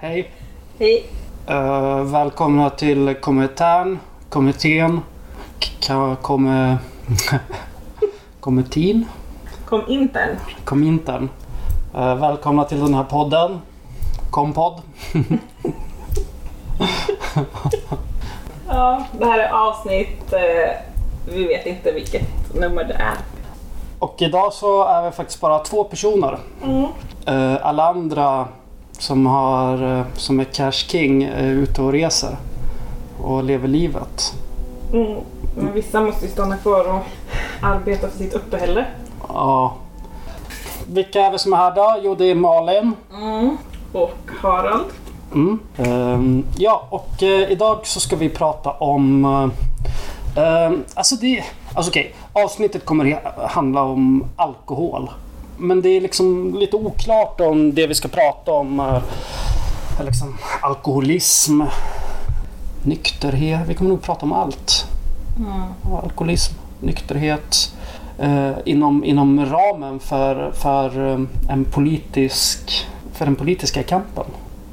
Hej. Hej. Uh, välkomna till Kommentaren. Kommittén. K- Komme... Kommittin. Kom intern. Komintern. Uh, välkomna till den här podden. Kompodd. Ja, det här är avsnitt, eh, vi vet inte vilket nummer det är. Och idag så är vi faktiskt bara två personer. Mm. Uh, alla andra som, har, uh, som är Cash King är ute och reser. Och lever livet. Mm. Men vissa måste ju stanna kvar och arbeta för sitt uppehälle. Ja. Vilka är vi som är här då? Jo, det är Malin. Mm. Och Harald. Mm. Ehm, ja, och eh, idag så ska vi prata om... Uh, alltså det... Alltså okej, avsnittet kommer handla om alkohol. Men det är liksom lite oklart om det vi ska prata om. Uh, är liksom alkoholism, nykterhet. Vi kommer nog prata om allt. Ja, Alkoholism, nykterhet. eh, inom, inom ramen för, för eh, en politisk för den politiska kampen.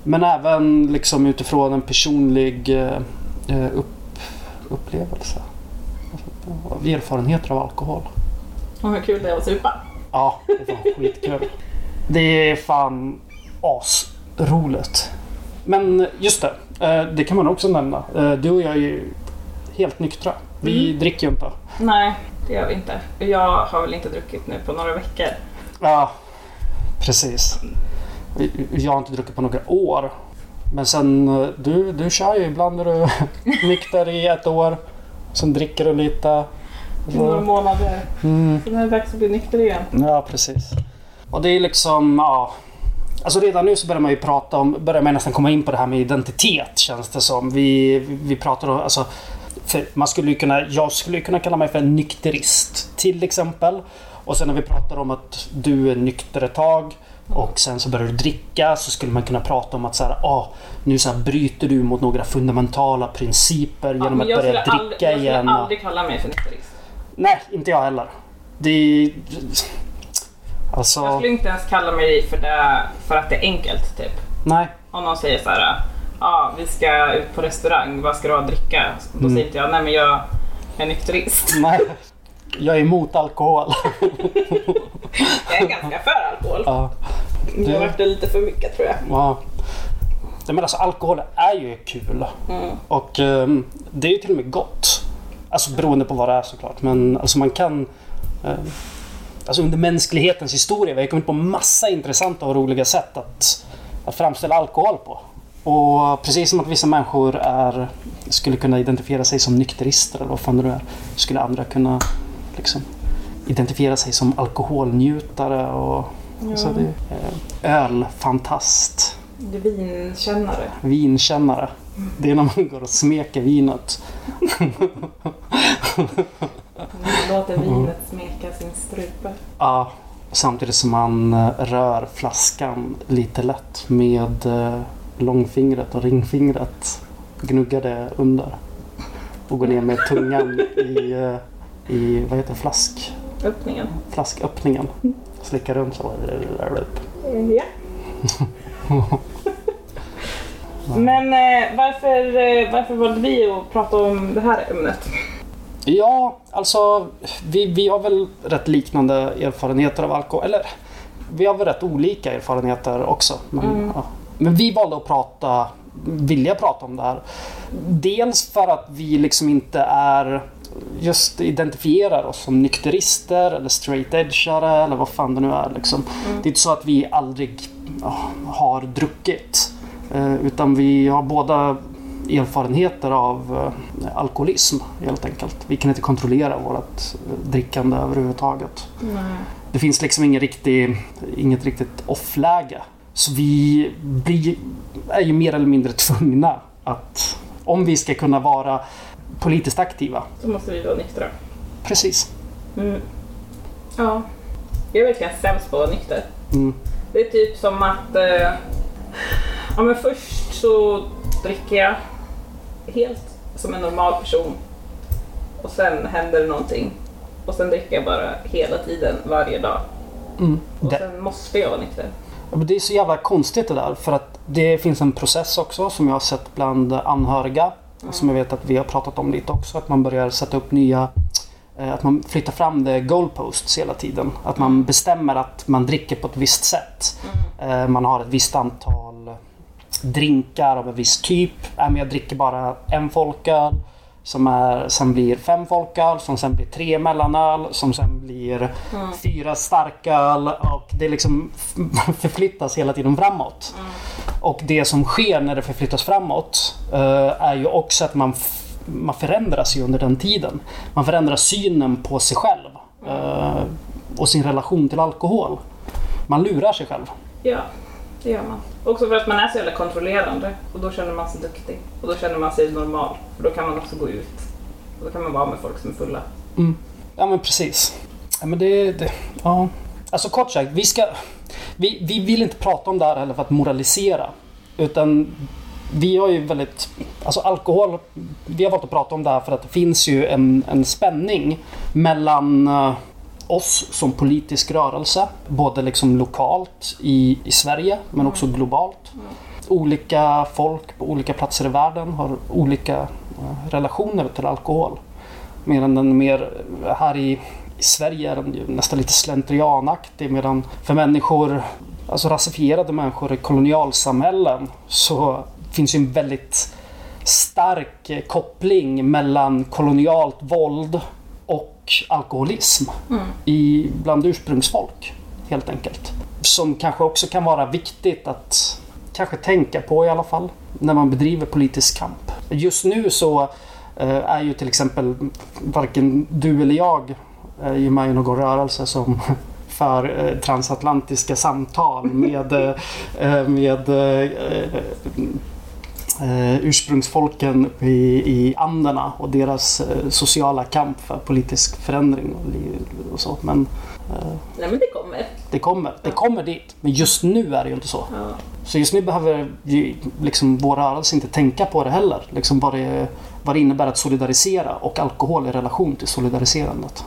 Men även liksom utifrån en personlig eh, eh, upp, upplevelse. Alltså, erfarenheter av alkohol. Och hur kul det är att supa. Ja, det fan skitkul. Det är fan asroligt. Men just det, eh, det kan man också nämna. Du och jag är ju helt nyktra. Vi Mm. dricker ju inte. Nej, det gör vi inte. Jag har väl inte druckit nu på några veckor. Ja, precis. Jag har inte druckit på några år. Men sen, eh, du, du kör ju. Ibland är du nykter i ett år. Sen dricker du lite. Några Så, månader. mm, Sen är det dags att bli nykter igen. ja, precis. Och det är liksom, ja. Alltså redan nu så börjar man ju prata om, börjar man nästan komma in på det här med identitet känns det som. Vi, vi pratar om, alltså. För man skulle kunna, jag skulle kunna kalla mig för en nykterist till exempel. Och sen när vi pratar om att du är nykter ett tag och sen så börjar du dricka så skulle man kunna prata om att så här, ah, nu så här bryter du mot några fundamentala principer genom men att jag börja skulle dricka aldrig, jag igen. skulle och- aldrig kalla mig för nykterist. Nej, inte jag heller. Det... Alltså, Jag skulle inte ens kalla mig för det för att det är enkelt typ. nej. Om någon säger så här, ja vi ska ut på restaurang, vad ska du ha att dricka? Då Mm. säger inte jag, nej men jag är nykterist. Nej. Jag är emot alkohol. Jag är ganska för alkohol. ja. Det har varit lite för mycket tror jag. ja. Men alltså alkohol är ju kul. Mm. Och ehm, det är ju till och med gott. Alltså beroende på vad det är såklart. Men alltså man kan... ehm, alltså under mänsklighetens historia, vi har kommit på massa intressanta och roliga sätt att, att framställa alkohol på. Och precis som att vissa människor är, skulle kunna identifiera sig som nykterister eller vad fan det nu är. Skulle andra kunna liksom, identifiera sig som alkoholnjutare och alltså det, eh, ölfantast, Det vinkännare. vinkännare. Det är när man går och smeker vinet. Man låter vinet smeka sin strupe. Ja, samtidigt som man eh, rör flaskan lite lätt med eh, långfingret och ringfingret. Gnuggar det under. Och går ner med tungan i, eh, i vad heter flask, Öppningen. flasköppningen. Slickar runt så. Ja. Men eh, varför, eh, varför valde vi att prata om det här ämnet? Ja, alltså vi, vi har väl rätt liknande erfarenheter av alkohol. Eller vi har väl rätt olika erfarenheter också. Men, Mm. ja. Men vi valde att prata, vilja prata om det här. Dels för att vi liksom inte är just identifierar oss som nykterister eller straight edgeare eller vad fan det nu är. Liksom. Det är inte så att vi aldrig ja, har druckit. Eh, utan vi har båda erfarenheter av eh, alkoholism helt enkelt. Vi kan inte kontrollera vårt eh, drickande överhuvudtaget. Nej. Det finns liksom ingen riktig, inget riktigt off-läge. Så vi blir, är ju mer eller mindre tvungna att om vi ska kunna vara politiskt aktiva. Så måste vi vara nyktra. Precis. Mm. Ja. Jag är verkligen sämst på att vara nykter. Mm. Det är typ som att... Eh, ja men först så dricker jag helt som en normal person. Och sen händer det någonting. Och sen dricker jag bara hela tiden, varje dag. Mm. Och sen måste jag vara nykter. Det är så jävla konstigt det där för att det finns en process också som jag har sett bland anhöriga. Som jag vet att vi har pratat om lite också. Att man börjar sätta upp nya eh, att man flyttar fram det goalposts hela tiden. Att man bestämmer att man dricker på ett visst sätt. Eh, Man har ett visst antal drinkar av en viss typ. Äh, jag dricker bara en folköl. Som är, sen blir fem folköl, som sen blir tre mellanöl, som sen blir fyra starköl. Och det liksom förflyttas hela tiden framåt. Och det som sker när det förflyttas framåt eh, är ju också att man, man förändras ju under den tiden. Man förändrar synen på sig själv eh, och sin relation till alkohol. Man lurar sig själv. Ja, det gör man. Också för att man är så jävla kontrollerande och då känner man sig duktig. Och då känner man sig normal. För då kan man också gå ut. Och då kan man vara med folk som är fulla. Ja men precis. Ja, men det, det, ja. Alltså kort sagt, vi, ska, vi, vi vill inte prata om det här heller för att moralisera. Utan vi har ju väldigt... Alltså alkohol, vi har valt att prata om det här för att det finns ju en, en spänning mellan eh, oss som politisk rörelse. Både liksom lokalt i, i Sverige men också globalt. Olika folk på olika platser i världen har olika eh, relationer till alkohol. Medan den mer här i, i Sverige är den nästan lite slentrianaktig medan för människor, alltså rasifierade människor i kolonialsamhällen så finns ju en väldigt stark eh, koppling mellan kolonialt våld och alkoholism i, bland ursprungsfolk helt enkelt. Som kanske också kan vara viktigt att kanske tänka på i alla fall när man bedriver politisk kamp. Just nu så eh, är ju till exempel varken du eller jag är ju med i någon rörelse som för eh, transatlantiska samtal med, eh, med eh, eh, ursprungsfolken i, i Anderna och deras eh, sociala kamp för politisk förändring och, och så. Men eh, Nej men det kommer. det kommer, det kommer dit. Men just nu är det ju inte så. Ja. Så just nu behöver liksom vår rörelse inte tänka på det heller. Liksom vad, det, vad det innebär att solidarisera och alkohol i relation till solidariserandet.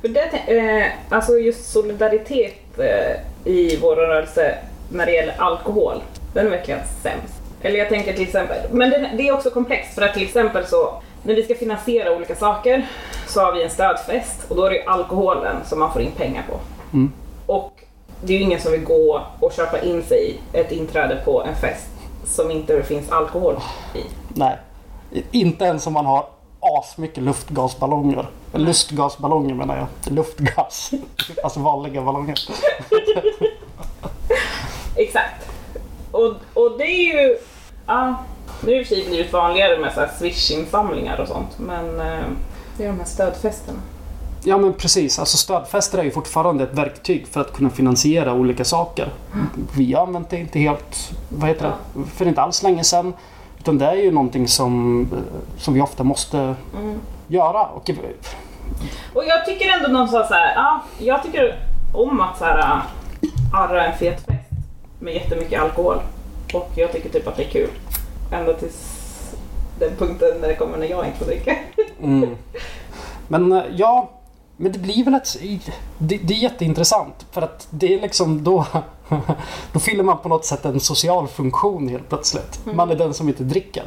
För det, eh, alltså just solidaritet eh, i vår rörelse när det gäller alkohol, den är verkligen sämst. Eller jag tänker till exempel, men den, det är också komplext för att till exempel så när vi ska finansiera olika saker så har vi en stödfest och då är det ju alkoholen som man får in pengar på. Mm. Och det är ju ingen som vill gå och köpa in sig ett inträde på en fest som inte finns alkohol i. Nej, inte ens om man har asmycket luftgasballonger. Lustgasballonger menar jag. Luftgas. Alltså vanliga ballonger. Exakt. Och, och det är ju... Ja, nu i och för sig blivit vanligare med så här swish-insamlingar och sånt, men eh, det är de här stödfesterna. Ja men precis, alltså stödfester är ju fortfarande ett verktyg för att kunna finansiera olika saker. Vi har använt det inte helt, vad heter det, för inte alls länge sedan. Utan det är ju någonting som, eh, som vi ofta måste göra. Och, Och jag tycker ändå någonstans så här, ja, jag tycker om att så här arra en fet fest med jättemycket alkohol. Och jag tycker typ att det är kul. Ända tills den punkten när det kommer när jag inte får dricka. mm. Men eh, ja, men det blir väl ett... Det, det är jätteintressant för att det är liksom då... Då fyller man på något sätt en social funktion helt plötsligt. Man är den som inte dricker.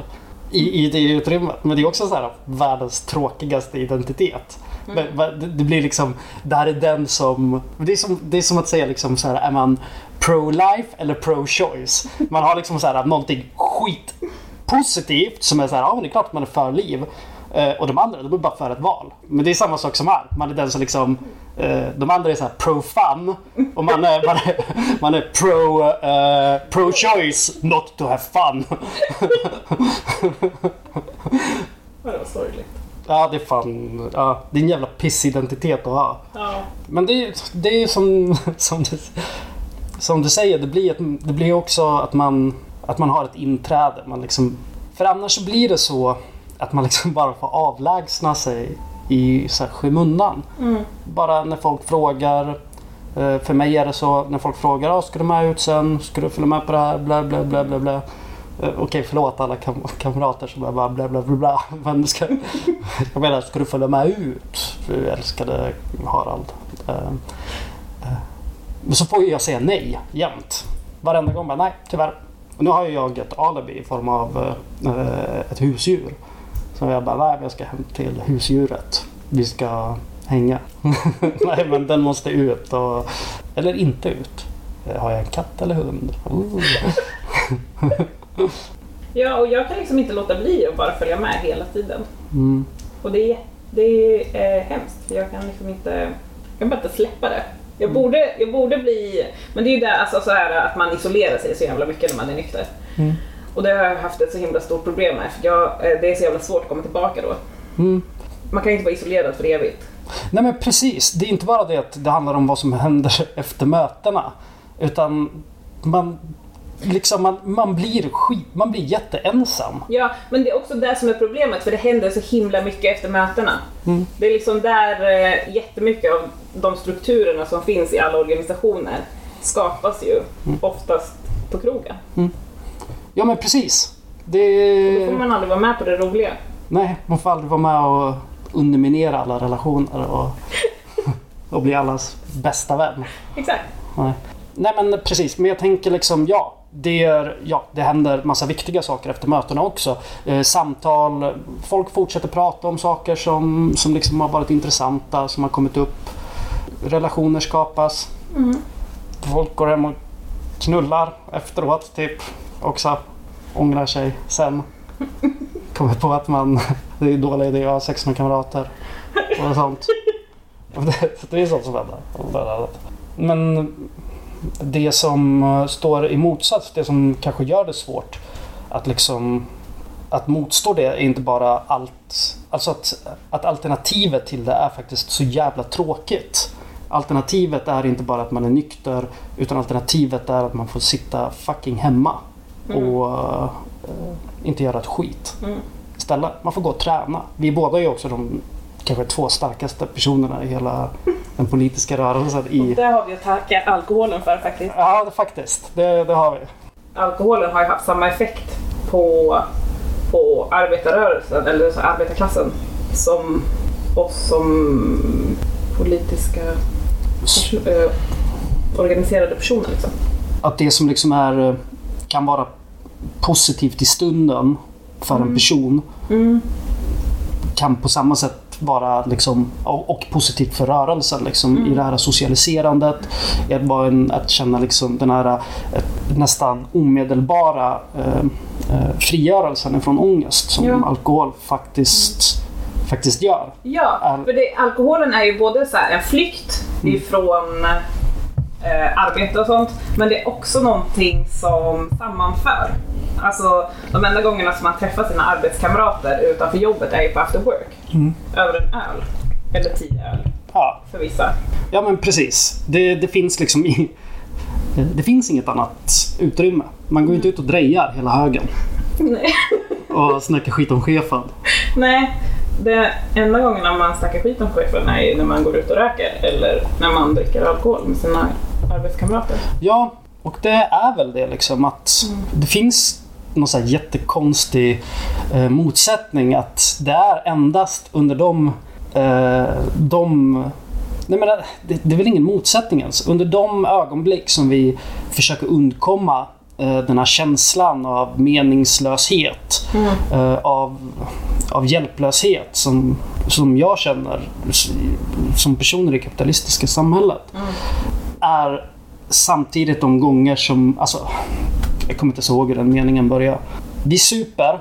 I, i det utrymmet. Men det är också så här världens tråkigaste identitet. Men det, det blir liksom, det här är den som... Det är som, det är som att säga liksom så här, är man pro-life eller pro-choice? Man har liksom så här någonting skit positivt som är så här, ja men det är klart man är för liv. Eh, och de andra, de är bara för ett val. Men det är samma sak som här. Man är den som liksom, eh, de andra är så här pro-fun och man är, man är, man är pro, eh, pro-choice not to have fun. Ja, det var sorgligt. ja, det är fan, ja, det är en jävla pissidentitet att ha. Ja. Men det, är- det är som, som, du, som du säger, det blir, ett, det blir också att man, att man har ett inträde. Man liksom, för annars blir det så, att man liksom bara får avlägsna sig i så här, skymundan. Bara när folk frågar. eh, För mig är det så när folk frågar ah, ska du med ut sen? Ska du följa med på det här? Bla bla bla bla bla. Eh, Okej förlåt alla kam- kamrater som bara bla bla bla bla. Men ska, jag menar ska du följa med ut? Du älskade Harald. Men så får ju jag säga nej jämt. Varenda gång bara nej tyvärr. Och nu har ju jag ett alibi i form av eh, ett husdjur. Så jag bara, nej jag ska hem till husdjuret. Vi ska hänga. nej men den måste ut. Och, eller inte ut. Eh, Har jag en katt eller hund? Ja, och jag kan liksom inte låta bli att bara följa med hela tiden. Mm. Och det är, det är eh, hemskt, för jag kan liksom inte, jag kan bara inte släppa det. Jag, Mm. borde, jag borde bli, men det är ju där, alltså så här, att man isolerar sig så jävla mycket när man är nykter. Mm. Och det har jag haft ett så himla stort problem med, för jag, eh, det är så jävla svårt att komma tillbaka då. Mm. Man kan inte vara isolerad för evigt. Nej men precis. Det är inte bara det att det handlar om vad som händer efter mötena. Utan man, liksom, man, man blir skit, man blir jätteensam. Ja, men det är också det som är problemet, för det händer så himla mycket efter mötena. Mm. Det är liksom där eh, jättemycket av de strukturerna som finns i alla organisationer skapas ju Mm. oftast på krogen. Ja men precis. Då Det... får man aldrig vara med på det roliga. Nej, man får aldrig vara med och underminera alla relationer och, och bli allas bästa vän. Exakt. Nej. Nej men precis, men jag tänker liksom ja. Det, är, ja, det händer massa viktiga saker efter mötena också. Eh, samtal, folk fortsätter prata om saker som, som liksom har varit intressanta, som har kommit upp. Relationer skapas. Folk går hem och knullar efteråt typ. Också ångrar sig sen. Kommer på att man, det är en dålig idé att ha sex med kamrater. Och sånt. Det, det är sånt som händer. Men det som eh, står i motsats, det som kanske gör det svårt att liksom att motstå det är inte bara allt, alltså att, att alternativet till det är faktiskt så jävla tråkigt. Alternativet är inte bara att man är nykter utan alternativet är att man får sitta fucking hemma och eh, inte göra ett skit. Mm. Istället, man får gå och träna. Vi båda är ju också de kanske två starkaste personerna i hela den politiska rörelsen i... Det har vi att tacka alkoholen för faktiskt. Ja, det, faktiskt. Det, det har vi. Alkoholen har ju haft samma effekt på, på arbetarrörelsen, eller så arbetarklassen, som oss som politiska eh, organiserade personer. Liksom. Att det som liksom är, eh, kan vara positivt i stunden för en person kan på samma sätt vara liksom, och, positivt för rörelsen liksom, i det här socialiserandet. Att, vara en, att känna liksom, den här nästan omedelbara eh, eh, frigörelsen från ångest som Ja. alkohol faktiskt, faktiskt gör. Ja, för det, alkoholen är ju både så här en flykt ifrån eh, arbete och sånt, men det är också någonting som sammanför. Alltså de enda gångerna som man träffar sina arbetskamrater utanför jobbet är ju på after work. Över en öl. Eller tio öl Ja, för vissa. Ja men precis. Det, det finns liksom i, Det finns inget annat utrymme. Man går inte ut och drejar hela högen Nej. och snackar skit om chefen. Nej, det enda gången man snackar skit om chefen är ju när man går ut och röker eller när man dricker alkohol med sina arbetskamrater. Ja, och det är väl det liksom att det finns någon så jättekonstig eh, motsättning att det är endast under de, eh, de Nej men det, det är väl ingen motsättning ens. Under de ögonblick som vi försöker undkomma eh, den här känslan av meningslöshet, eh, av, av hjälplöshet som, som jag känner som personer i det kapitalistiska samhället. Är samtidigt de gånger som, alltså, jag kommer inte ens ihåg hur den meningen börjar. Vi super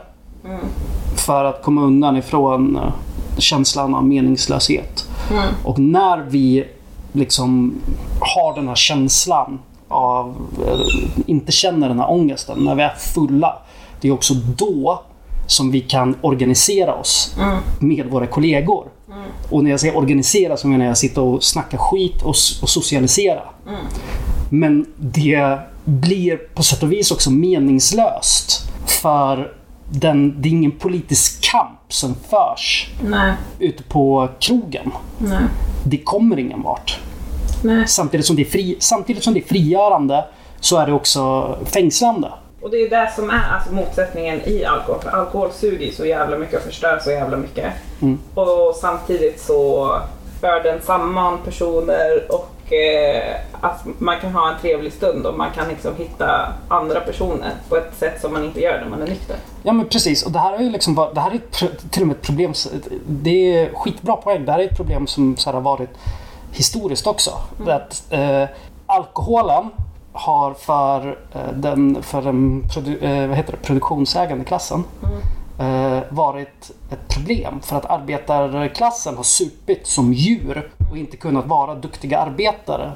för att komma undan ifrån eh, känslan av meningslöshet. Och när vi liksom har den här känslan av, eh, inte känner den här ångesten, när vi är fulla. Det är också då som vi kan organisera oss med våra kollegor. Och när jag säger organisera så menar jag sitta och snacka skit och, och socialisera. Men det blir på sätt och vis också meningslöst. För den, det är ingen politisk kamp som förs Nej, ute på krogen. nej, Det kommer ingen vart. nej. Samtidigt som det är, fri, samtidigt som det är frigörande så är det också fängslande. Och det är det som är alltså, motsättningen i alkohol. För alkohol suger så jävla mycket och förstör så jävla mycket. Mm. Och samtidigt så för den samman personer och eh, att man kan ha en trevlig stund och man kan liksom hitta andra personer på ett sätt som man inte gör när man är nykter. Ja men precis, och det här är ju liksom det här är till och med ett problem, det är skitbra poäng, det här är ett problem som så har varit historiskt också. Är att eh, alkoholen har för eh, den, för den produ, eh, vad heter det, produktionsägande klassen eh, varit ett problem för att arbetarklassen har supit som djur och inte kunnat vara duktiga arbetare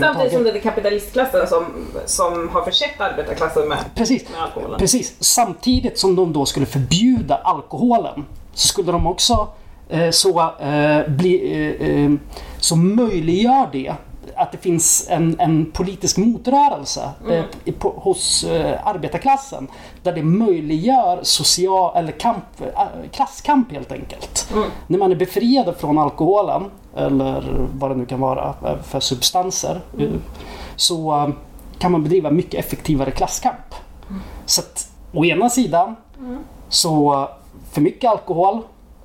Samtidigt som det är kapitalistklassen som, som har försett arbetarklassen med, Precis. med alkoholen. Precis. Samtidigt som de då skulle förbjuda alkoholen så skulle de också eh, så, eh, bli, eh, eh, så möjliggör det att det finns en, en politisk motrörelse eh, i- på, hos eh, arbetarklassen där det möjliggör social eller kamp, eh, klasskamp helt enkelt. När man är befriad från alkoholen eller vad det nu kan vara eh, för substanser eh, så eh, kan man bedriva mycket effektivare klasskamp. Så att å ena sidan så för mycket alkohol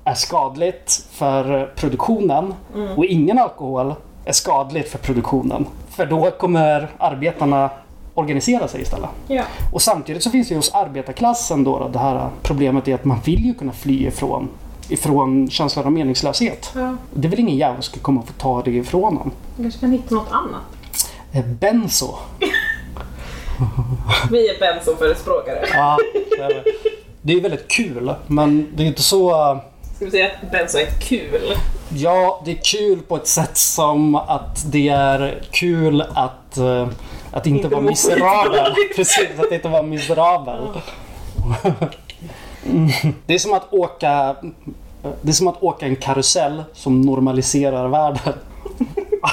är skadligt för produktionen och ingen alkohol är skadligt för produktionen. För då kommer arbetarna organisera sig istället. Ja. Och samtidigt så finns det ju hos arbetarklassen då, då det här problemet är att man vill ju kunna fly ifrån, ifrån känslan av meningslöshet. Ja. Det är väl ingen jävel som ska komma och få ta det ifrån en. Man kanske kan hitta något annat. Eh, Benzo. Vi är bensoförespråkare. Ja, det är väldigt kul, men det är inte så... Ska vi säga att benso är kul? Ja, det är kul på ett sätt som att det är kul att, eh, att inte, Inte vara miserabel. Precis, att inte vara miserabel. Det är som att åka det är som att åka en karusell som normaliserar världen.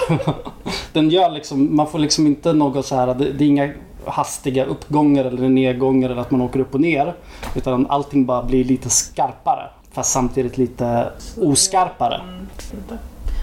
Den gör liksom, man får liksom inte något så här, det, det är inga hastiga uppgångar eller nedgångar eller att man åker upp och ner. Utan allting bara blir lite skarpare. Fast samtidigt lite oskarpare.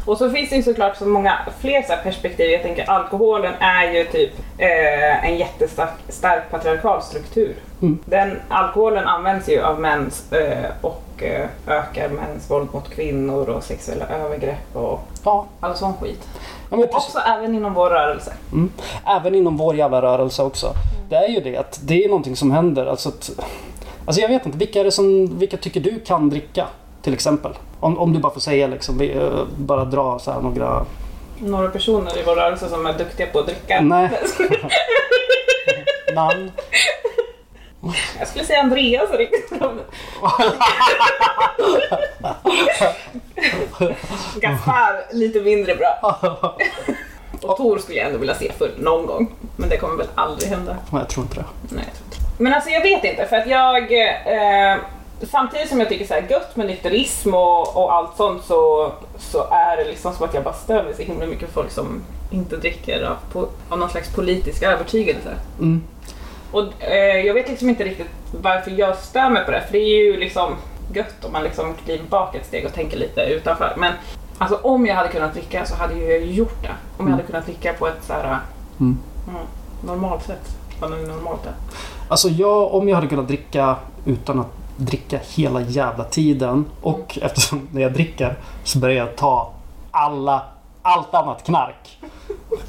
Och så finns det ju såklart så många fler så perspektiv. Jag tänker alkoholen är ju typ eh, en jättestark stark patriarkal struktur. Mm. Den alkoholen används ju av män eh, och eh, ökar mäns våld mot kvinnor och sexuella övergrepp och Ja, all sån skit. ja men. Också även inom vår rörelse. Mm. Även inom vår jävla rörelse också. Det är ju det att det är någonting som händer. Alltså, alltså jag vet inte, vilka, är det som, vilka tycker du kan dricka? Till exempel. Om, om du bara får säga liksom, vi, eh, bara dra så här några... Några personer i vår rörelse som är duktiga på att dricka. Nej. namn. Jag skulle säga Andreas riktigt. Gaspar lite mindre bra. Och Tor skulle jag ändå vilja se full någon gång. Men det kommer väl aldrig hända. Jag tror inte det. Nej, jag tror. Men alltså jag vet inte för att jag eh, Samtidigt som jag tycker så här gött med nykterism och, och allt sånt så, så är det liksom som att jag bara stör mig så himla mycket folk som inte dricker av, på, av någon slags politisk övertygelse. Mm. Och eh, jag vet liksom inte riktigt varför jag stör mig på det, för det är ju liksom gött om man liksom kliver bak ett steg och tänker lite utanför. Men alltså om jag hade kunnat dricka så hade jag ju gjort det. Om jag hade kunnat dricka på ett så här, Mm. mm, normalt sätt. Vad normalt är. Alltså jag, om jag hade kunnat dricka utan att dricka hela jävla tiden och eftersom när jag dricker så börjar jag ta alla, allt annat knark.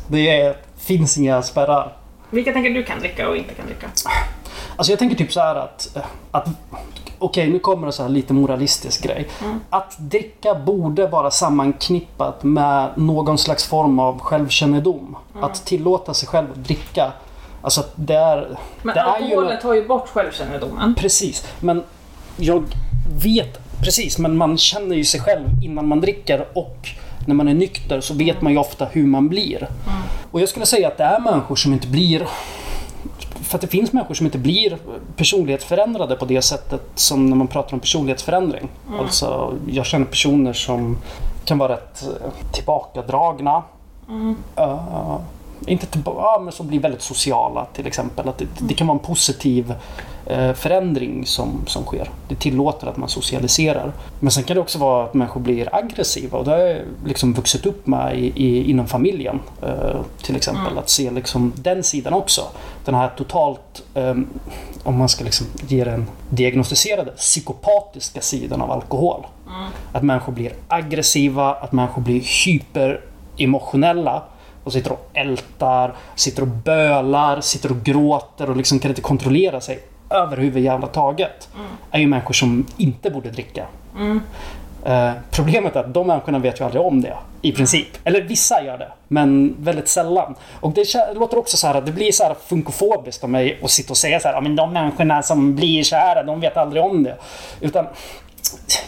Det är, finns inga spärrar. Vilka tänker du kan dricka och inte kan dricka? Alltså jag tänker typ så här att, att Okej, nu kommer det så här lite moralistisk grej. Att dricka borde vara sammanknippat med någon slags form av självkännedom. Att tillåta sig själv att dricka. Alltså att det är... Men det är ju alkoholen tar ju bort självkännedomen. Precis, men jag vet precis, men man känner ju sig själv innan man dricker och när man är nykter så vet man ju ofta hur man blir. Och jag skulle säga att det är människor som inte blir för att det finns människor som inte blir personlighetsförändrade på det sättet som när man pratar om personlighetsförändring. Alltså, jag känner personer som kan vara rätt eh, tillbakadragna. Eh, inte tillbaka, men som blir väldigt sociala till exempel. Att det, det kan vara en positiv eh, förändring som, som sker. Det tillåter att man socialiserar. Men sen kan det också vara att människor blir aggressiva och det har jag liksom vuxit upp med i, i, inom familjen. Eh, till exempel att se liksom den sidan också. Den här totalt, eh, om man ska liksom ge den diagnostiserade, psykopatiska sidan av alkohol. Att människor blir aggressiva, att människor blir hyperemotionella och sitter och ältar, sitter och bölar, sitter och gråter och liksom kan inte kontrollera sig överhuvudtaget. är ju människor som inte borde dricka. Eh, problemet är att de människorna vet ju aldrig om det. I princip. Eller vissa gör det. Men väldigt sällan. Och det låter också så här att det blir så här funkofobiskt av mig att sitta och säga så här. "Ja, men de människorna som blir så här, de vet aldrig om det. Utan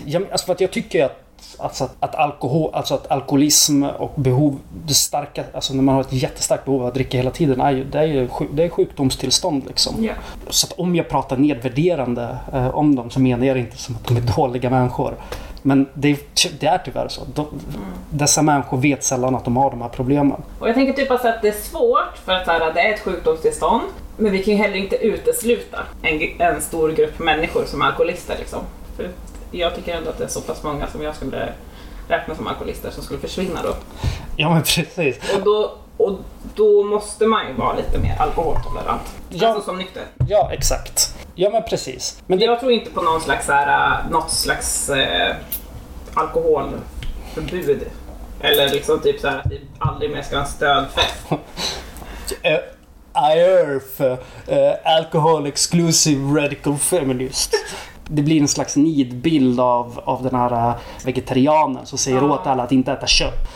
jag, alltså för att jag tycker att Alltså att, att, alkohol, alltså att alkoholism och behov, det starka, alltså när man har ett jättestarkt behov av att dricka hela tiden, är ju, det, är ju det är sjukdomstillstånd liksom. Ja. Så att om jag pratar nedvärderande eh, om dem så menar jag inte som att de är dåliga människor. Men det är, det är tyvärr så. De, Dessa människor vet sällan att de har de här problemen. Och jag tänker typ alltså att det är svårt för att här, det är ett sjukdomstillstånd. Men vi kan ju heller inte utesluta en, en stor grupp människor som är alkoholister. Liksom. För jag tycker ändå att det är så pass många som jag skulle räkna som alkoholister som skulle försvinna då. Ja men precis. Och då, och då måste man ju vara lite mer alkoholtolerant. Ja. Alltså som nykter. Ja exakt. Ja men precis. Men det, Jag tror inte på någon slags, här, äh, något slags eh, alkoholförbud. Eller liksom typ så här att vi aldrig mer ska ha en stödfest. uh, IRF, uh, Alcohol Exclusive Radical Feminist. Det blir en slags nidbild av, av den här uh, vegetarianen som säger Ja. åt alla att inte äta kött.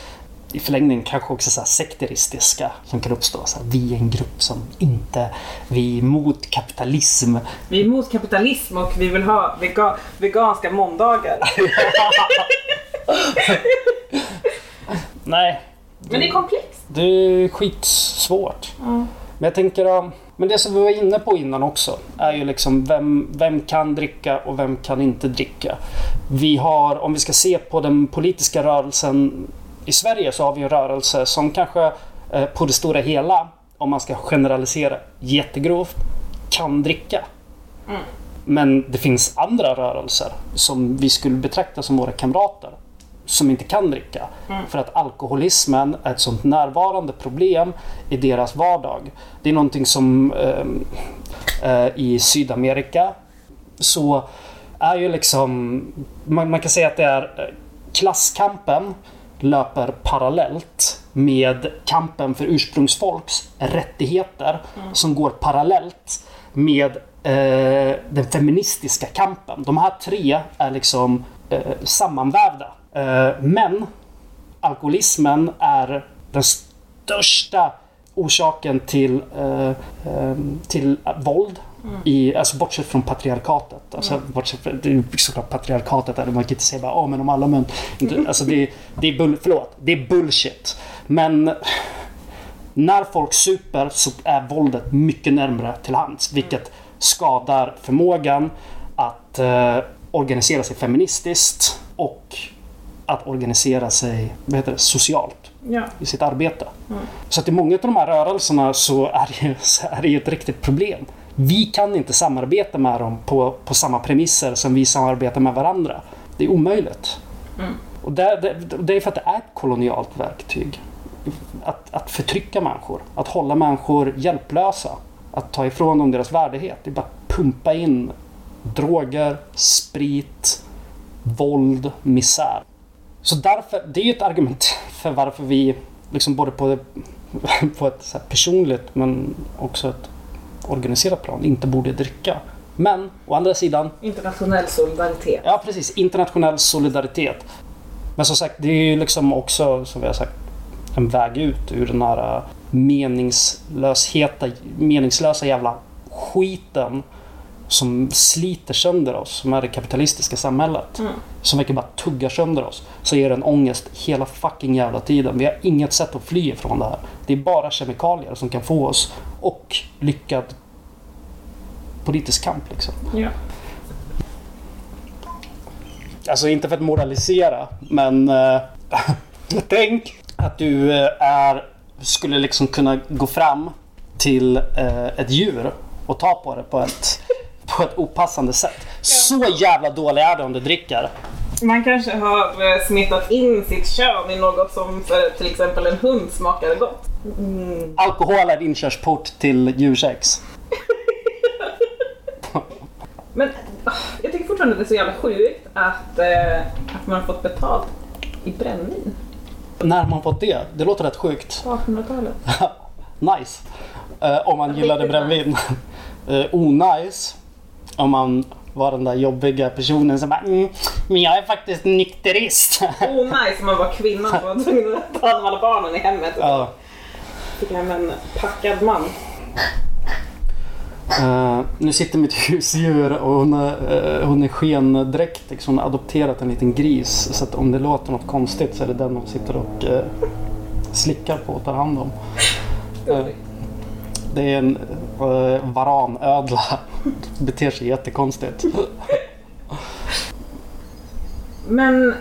I förlängningen kanske också så här sekteristiska som kan uppstå. Så här, vi är en grupp som inte... Vi är emot kapitalism. Vi är emot kapitalism och vi vill ha vega, veganska måndagar. Nej, Men det är komplext. det är skitsvårt. Men jag tänker om... Men det som vi var inne på innan också är ju liksom vem, vem kan dricka och vem kan inte dricka. Vi har, om vi ska se på den politiska rörelsen i Sverige så har vi en rörelse som kanske eh, på det stora hela, om man ska generalisera jättegrovt, kan dricka. Men det finns andra rörelser som vi skulle betrakta som våra kamrater som inte kan dricka. För att alkoholismen är ett sånt närvarande problem i deras vardag. Det är någonting som ehm, eh, i Sydamerika så är ju liksom, man, man kan säga att det är eh, klasskampen löper parallellt med kampen för ursprungsfolks rättigheter som går parallellt med eh, den feministiska kampen. De här tre är liksom sammanvävda. Eh, men alkoholismen är den största orsaken till, eh, eh, till våld. I, alltså bortsett från patriarkatet. Alltså, bortsett från, det är såklart patriarkatet man kan inte säga bara oh, men om alla män... Inte, alltså det, det, är bull, förlåt, det är bullshit. Men när folk super så är våldet mycket närmare till hands. Vilket skadar förmågan att eh, organisera sig feministiskt och att organisera sig vad heter det, socialt Ja. i sitt arbete. Så att i många av de här rörelserna så är det så är det ju ett riktigt problem. Vi kan inte samarbeta med dem på, på samma premisser som vi samarbetar med varandra. Det är omöjligt. Och det, det, det är för att det är ett kolonialt verktyg. Att, att förtrycka människor. Att hålla människor hjälplösa. Att ta ifrån dem deras värdighet. Det är bara att pumpa in droger, sprit, våld, misär. Så därför, det är ju ett argument för varför vi, liksom både på, på ett personligt men också ett organiserat plan, inte borde dricka. Men å andra sidan, Internationell solidaritet. ja precis, internationell solidaritet. Men som sagt, det är ju liksom också, som vi har sagt, en väg ut ur den här äh, meningslösheta, meningslösa jävla skiten som sliter sönder oss, som är det kapitalistiska samhället. Som verkar bara tuggar sönder oss. Så ger den ångest hela fucking jävla tiden. Vi har inget sätt att fly ifrån det här. Det är bara kemikalier som kan få oss och lyckad politisk kamp liksom. Ja. Alltså inte för att moralisera, men eh, tänk att du eh, är skulle liksom kunna gå fram till eh, ett djur och ta på det på ett, på ett opassande sätt. Så jävla dålig är det om du dricker. Man kanske har eh, smittat in sitt kön i något som för till exempel en hund smakar gott. Mm. Alkohol är inkörsport till djursex. Men ah, jag tycker fortfarande att det är så jävla sjukt att, eh, att man har fått betalt i brännvin När har man fått det? Det låter rätt sjukt. på 1800-talet. nice. Eh, om man gillade brännvin. uh, Onice. Om man var den där jobbiga personen som bara mm, men jag är faktiskt nykterist. Oh nice, man var kvinnan som var tvungen att ta hand om alla barnen i hemmet. Ja. fick hem en packad man. Eh, nu sitter mitt husdjur och hon är, uh, hon är skendräktig så hon har adopterat en liten gris. Så att om det låter något konstigt så är det den hon sitter och eh, slickar på och tar hand om. Eh, det är en uh, varanödla. Beter sig jättekonstigt. Men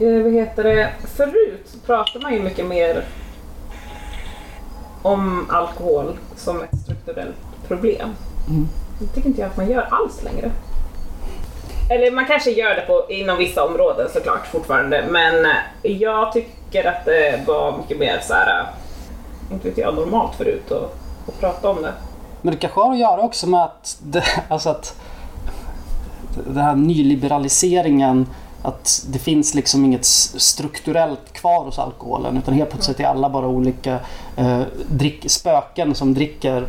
eh, vad heter det? Förut pratade man ju mycket mer om alkohol som ett strukturellt problem. Mm. Det tycker inte jag att man gör alls längre. Eller man kanske gör det på, inom vissa områden såklart fortfarande men jag tycker att det var mycket mer så här, inte vet jag, normalt förut att, att prata om det. Men det kanske har att göra också med att, det, alltså att den här nyliberaliseringen att det finns liksom inget strukturellt kvar hos alkoholen utan helt plötsligt är alla bara olika eh, drick, spöken som dricker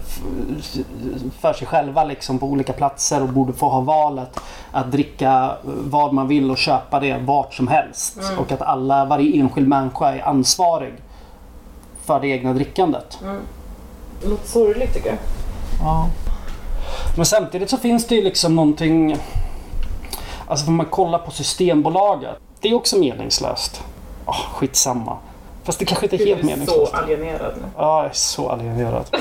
för sig själva liksom på olika platser och borde få ha valet att dricka vad man vill och köpa det vart som helst. Och att alla, varje enskild människa är ansvarig för det egna drickandet. Det låter sorgligt tycker jag. Ja. Men samtidigt så finns det ju liksom någonting... Alltså om man kollar på Systembolaget. Det är också meningslöst. Oh, skitsamma. Fast det kanske inte är Du helt är så meningslöst. alienerad nu. Ja, jag är så alienerad.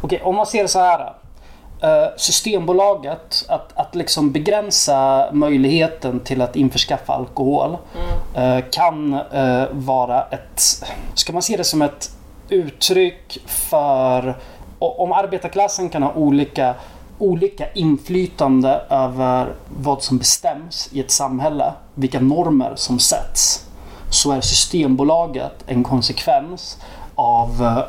Okej, om man ser det så här. Eh, Systembolaget, att, att liksom begränsa möjligheten till att införskaffa alkohol eh, kan eh, vara ett... Ska man se det som ett uttryck för... Om arbetarklassen kan ha olika, olika inflytande över vad som bestäms i ett samhälle, vilka normer som sätts, så är Systembolaget en konsekvens av,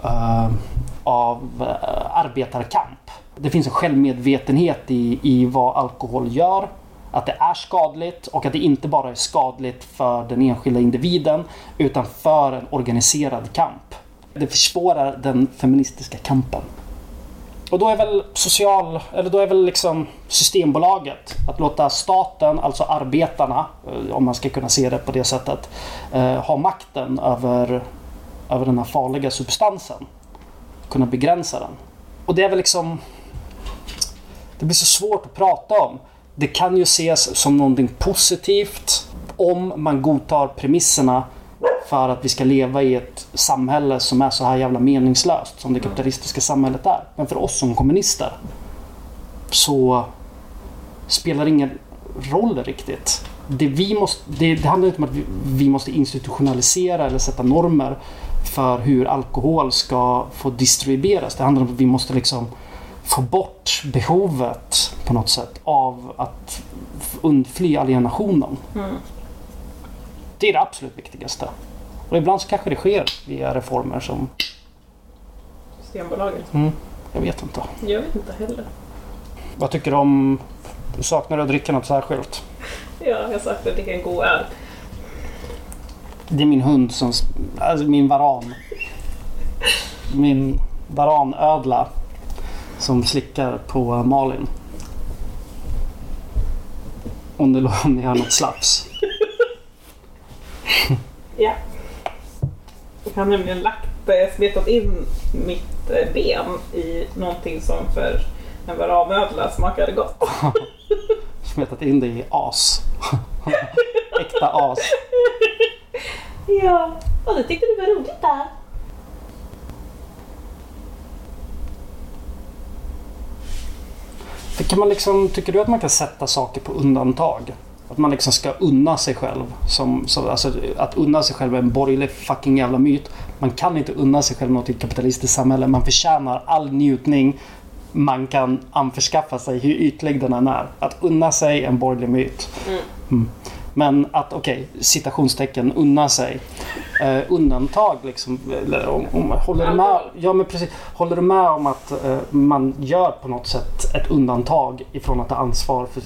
av arbetarkamp. Det finns en självmedvetenhet i, i vad alkohol gör. Att det är skadligt och att det inte bara är skadligt för den enskilda individen utan för en organiserad kamp. Det försvårar den feministiska kampen. Och då är väl social, eller då är väl liksom Systembolaget att låta staten, alltså arbetarna, eh, om man ska kunna se det på det sättet, eh, ha makten över, över den här farliga substansen. Kunna begränsa den. Och det är väl liksom... Det blir så svårt att prata om. Det kan ju ses som någonting positivt om man godtar premisserna för att vi ska leva i ett samhälle som är så här jävla meningslöst som det kapitalistiska samhället är. Men för oss som kommunister så spelar det ingen roll riktigt. Det, vi måste, det, det handlar inte om att vi, vi måste institutionalisera eller sätta normer för hur alkohol ska få distribueras. Det handlar om att vi måste liksom få bort behovet på något sätt av att undfly alienationen. Det är det absolut viktigaste. Och ibland så kanske det sker via reformer som... Systembolaget. Mm, jag vet inte. Jag vet inte heller. Vad tycker du om... Saknar du att dricka något särskilt? Ja, jag sa att jag dricker en god öl. Det är min hund som... Alltså min varan. Min varanödla. Som slickar på Malin. Om det om ni hör något slaps. Ja. Jag har nämligen lagt, smetat in mitt eh, ben i någonting som för en varanödla smakade gott. Smetat in det i as. Äkta as. Ja, och det tyckte du var roligt där. Kan man liksom, tycker du att man kan sätta saker på undantag? Att man liksom ska unna sig själv. Som, som, alltså, att unna sig själv är en borgerlig fucking jävla myt. Man kan inte unna sig själv något i ett kapitalistiskt samhälle. Man förtjänar all njutning man kan anförskaffa sig, hur ytlig den än är. Att unna sig en borgerlig myt. Mm. Men att, okej, citationstecken, unna sig. Eh, undantag liksom. Eller, om, om, håller, du med, ja, men precis, håller du med om att eh, man gör på något sätt ett undantag ifrån att ta ansvar för,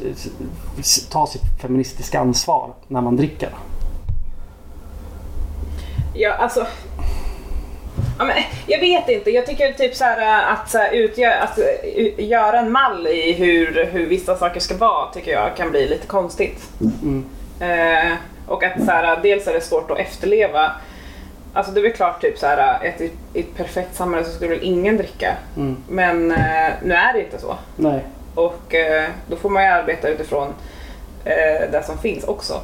ta sitt feministiska ansvar när man dricker? Ja, alltså. Ja, men, jag vet inte, jag tycker typ så här äh, att, så här, utgö- att u- göra en mall i hur, hur vissa saker ska vara tycker jag kan bli lite konstigt. Eh, och att så här, dels är det svårt att efterleva. Alltså det är väl klart typ så här, ett, i ett perfekt samhälle så skulle väl ingen dricka. Mm. Men eh, nu är det inte så. Nej. Och eh, då får man ju arbeta utifrån det som finns också.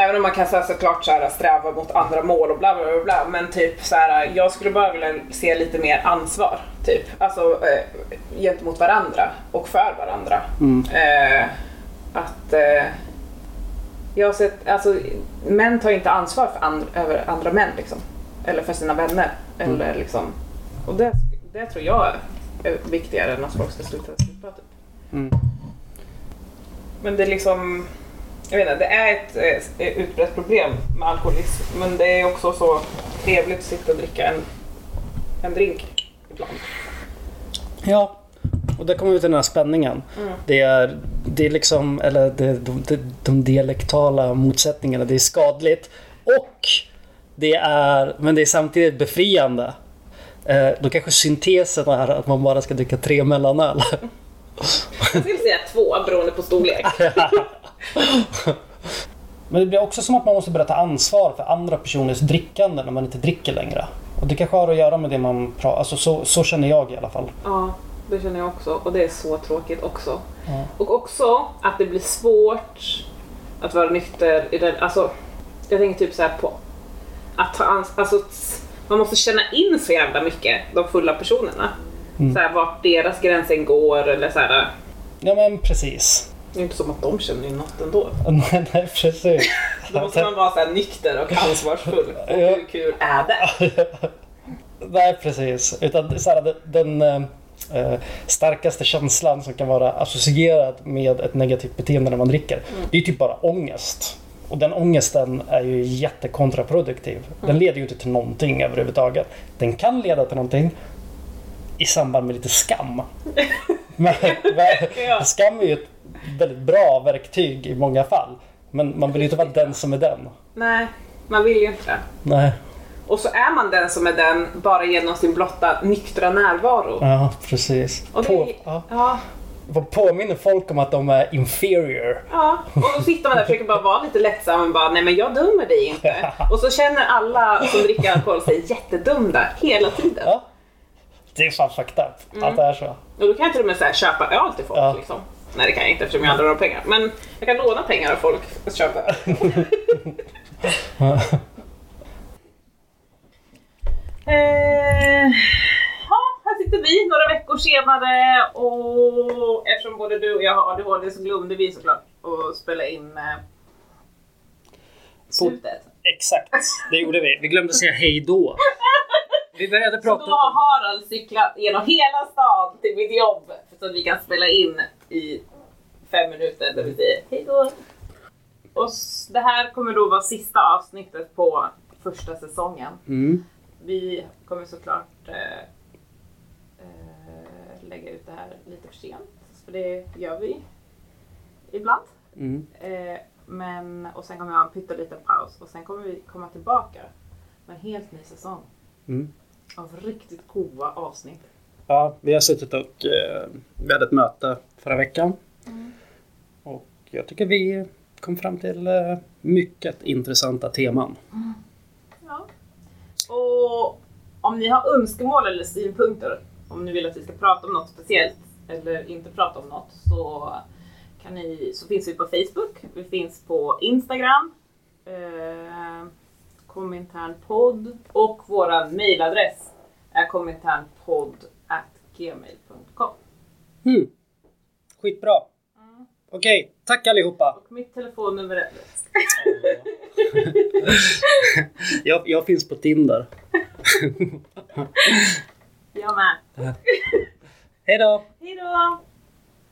Även om man kan så såklart så här, sträva mot andra mål och bla bla bla, bla men typ så här, jag skulle bara vilja se lite mer ansvar. Typ. Alltså eh, gentemot varandra och för varandra. Mm. Eh, att eh, jag har sett, alltså män tar inte ansvar för and, över andra män liksom. Eller för sina vänner. Eller liksom, och det, det tror jag är viktigare än att folk ska sluta supa typ. Mm. Men det är liksom, jag vet inte, det är ett eh, utbrett problem med alkoholism. Men det är också så trevligt att sitta och dricka en, en drink ibland. Ja, och där kommer vi till den här spänningen. Det är, det är liksom, eller det, de, de, de dialektala motsättningarna, det är skadligt. Och det är, men det är samtidigt befriande. Eh, då kanske syntesen är att man bara ska dricka tre mellanöl. Jag skulle säga två beroende på storlek. Men det blir också som att man måste börja ta ansvar för andra personers drickande när man inte dricker längre. Och det kanske har att göra med det man pratar, alltså så, så känner jag i alla fall. Ja, det känner jag också. Och det är så tråkigt också. Ja. Och också att det blir svårt att vara nykter i den, alltså jag tänker typ så här på att ta ans- alltså man måste känna in så jävla mycket, de fulla personerna. Så här, vart deras gränsen går eller så här. Ja men precis. Det är inte som att de känner in något ändå. Nej, nej precis. Då måste man vara så här nykter och ansvarsfull. Och Ja. hur kul är det? Nej, precis. Utan så här, den, den eh, starkaste känslan som kan vara associerad med ett negativt beteende när man dricker. Det är typ bara ångest. Och den ångesten är ju jättekontraproduktiv. Den leder ju inte till någonting överhuvudtaget. Den kan leda till någonting i samband med lite skam. Men, men, Ja. skam är ju ett väldigt bra verktyg i många fall. Men man vill ju inte vara den som är den. Nej, man vill ju inte det. Nej, Och så är man den som är den bara genom sin blotta nyktra närvaro. ja precis. Och det, På, ja. ja, påminner folk om att de är inferior. Ja, och då sitter man där och försöker bara vara lite lättsam och bara nej men jag dömer dig inte. Och så känner alla som dricker alkohol sig jättedumda hela tiden. Ja. Det är fan fucked up att det är så. Och då kan jag till och med så här, köpa öl till folk Ja. liksom. Nej det kan jag inte eftersom jag aldrig har pengar. Men jag kan låna pengar av folk och köpa öl. Eh, ja, här sitter vi några veckor senare och eftersom både du och jag har ADHD så glömde vi såklart att spela in eh, slutet. Exakt, det gjorde vi. Vi glömde säga hej då. Vi började Så prata då har Harald cyklat genom hela stan till mitt jobb så att vi kan spela in i fem minuter där vi säger hej då. Och det här kommer då vara sista avsnittet på första säsongen. Mm. Vi kommer såklart eh, eh, lägga ut det här lite för sent. För det gör vi ibland. Mm. Eh, men, och sen kommer vi ha en pytteliten paus och sen kommer vi komma tillbaka med en helt ny säsong Mm. av riktigt goa avsnitt. Ja, vi har suttit och eh, vi hade ett möte förra veckan. Och jag tycker vi kom fram till eh, mycket intressanta teman. Ja. Och om ni har önskemål eller synpunkter, om ni vill att vi ska prata om något speciellt eller inte prata om något så, kan ni, så finns vi på Facebook, vi finns på Instagram, eh, kominternpodd och vår mailadress är kominternpodd gmail.com. Mm. Skitbra. Okej, tack allihopa. Och mitt telefonnummer är... Jag, jag finns på Tinder. Jag med. Hej då! Hejdå!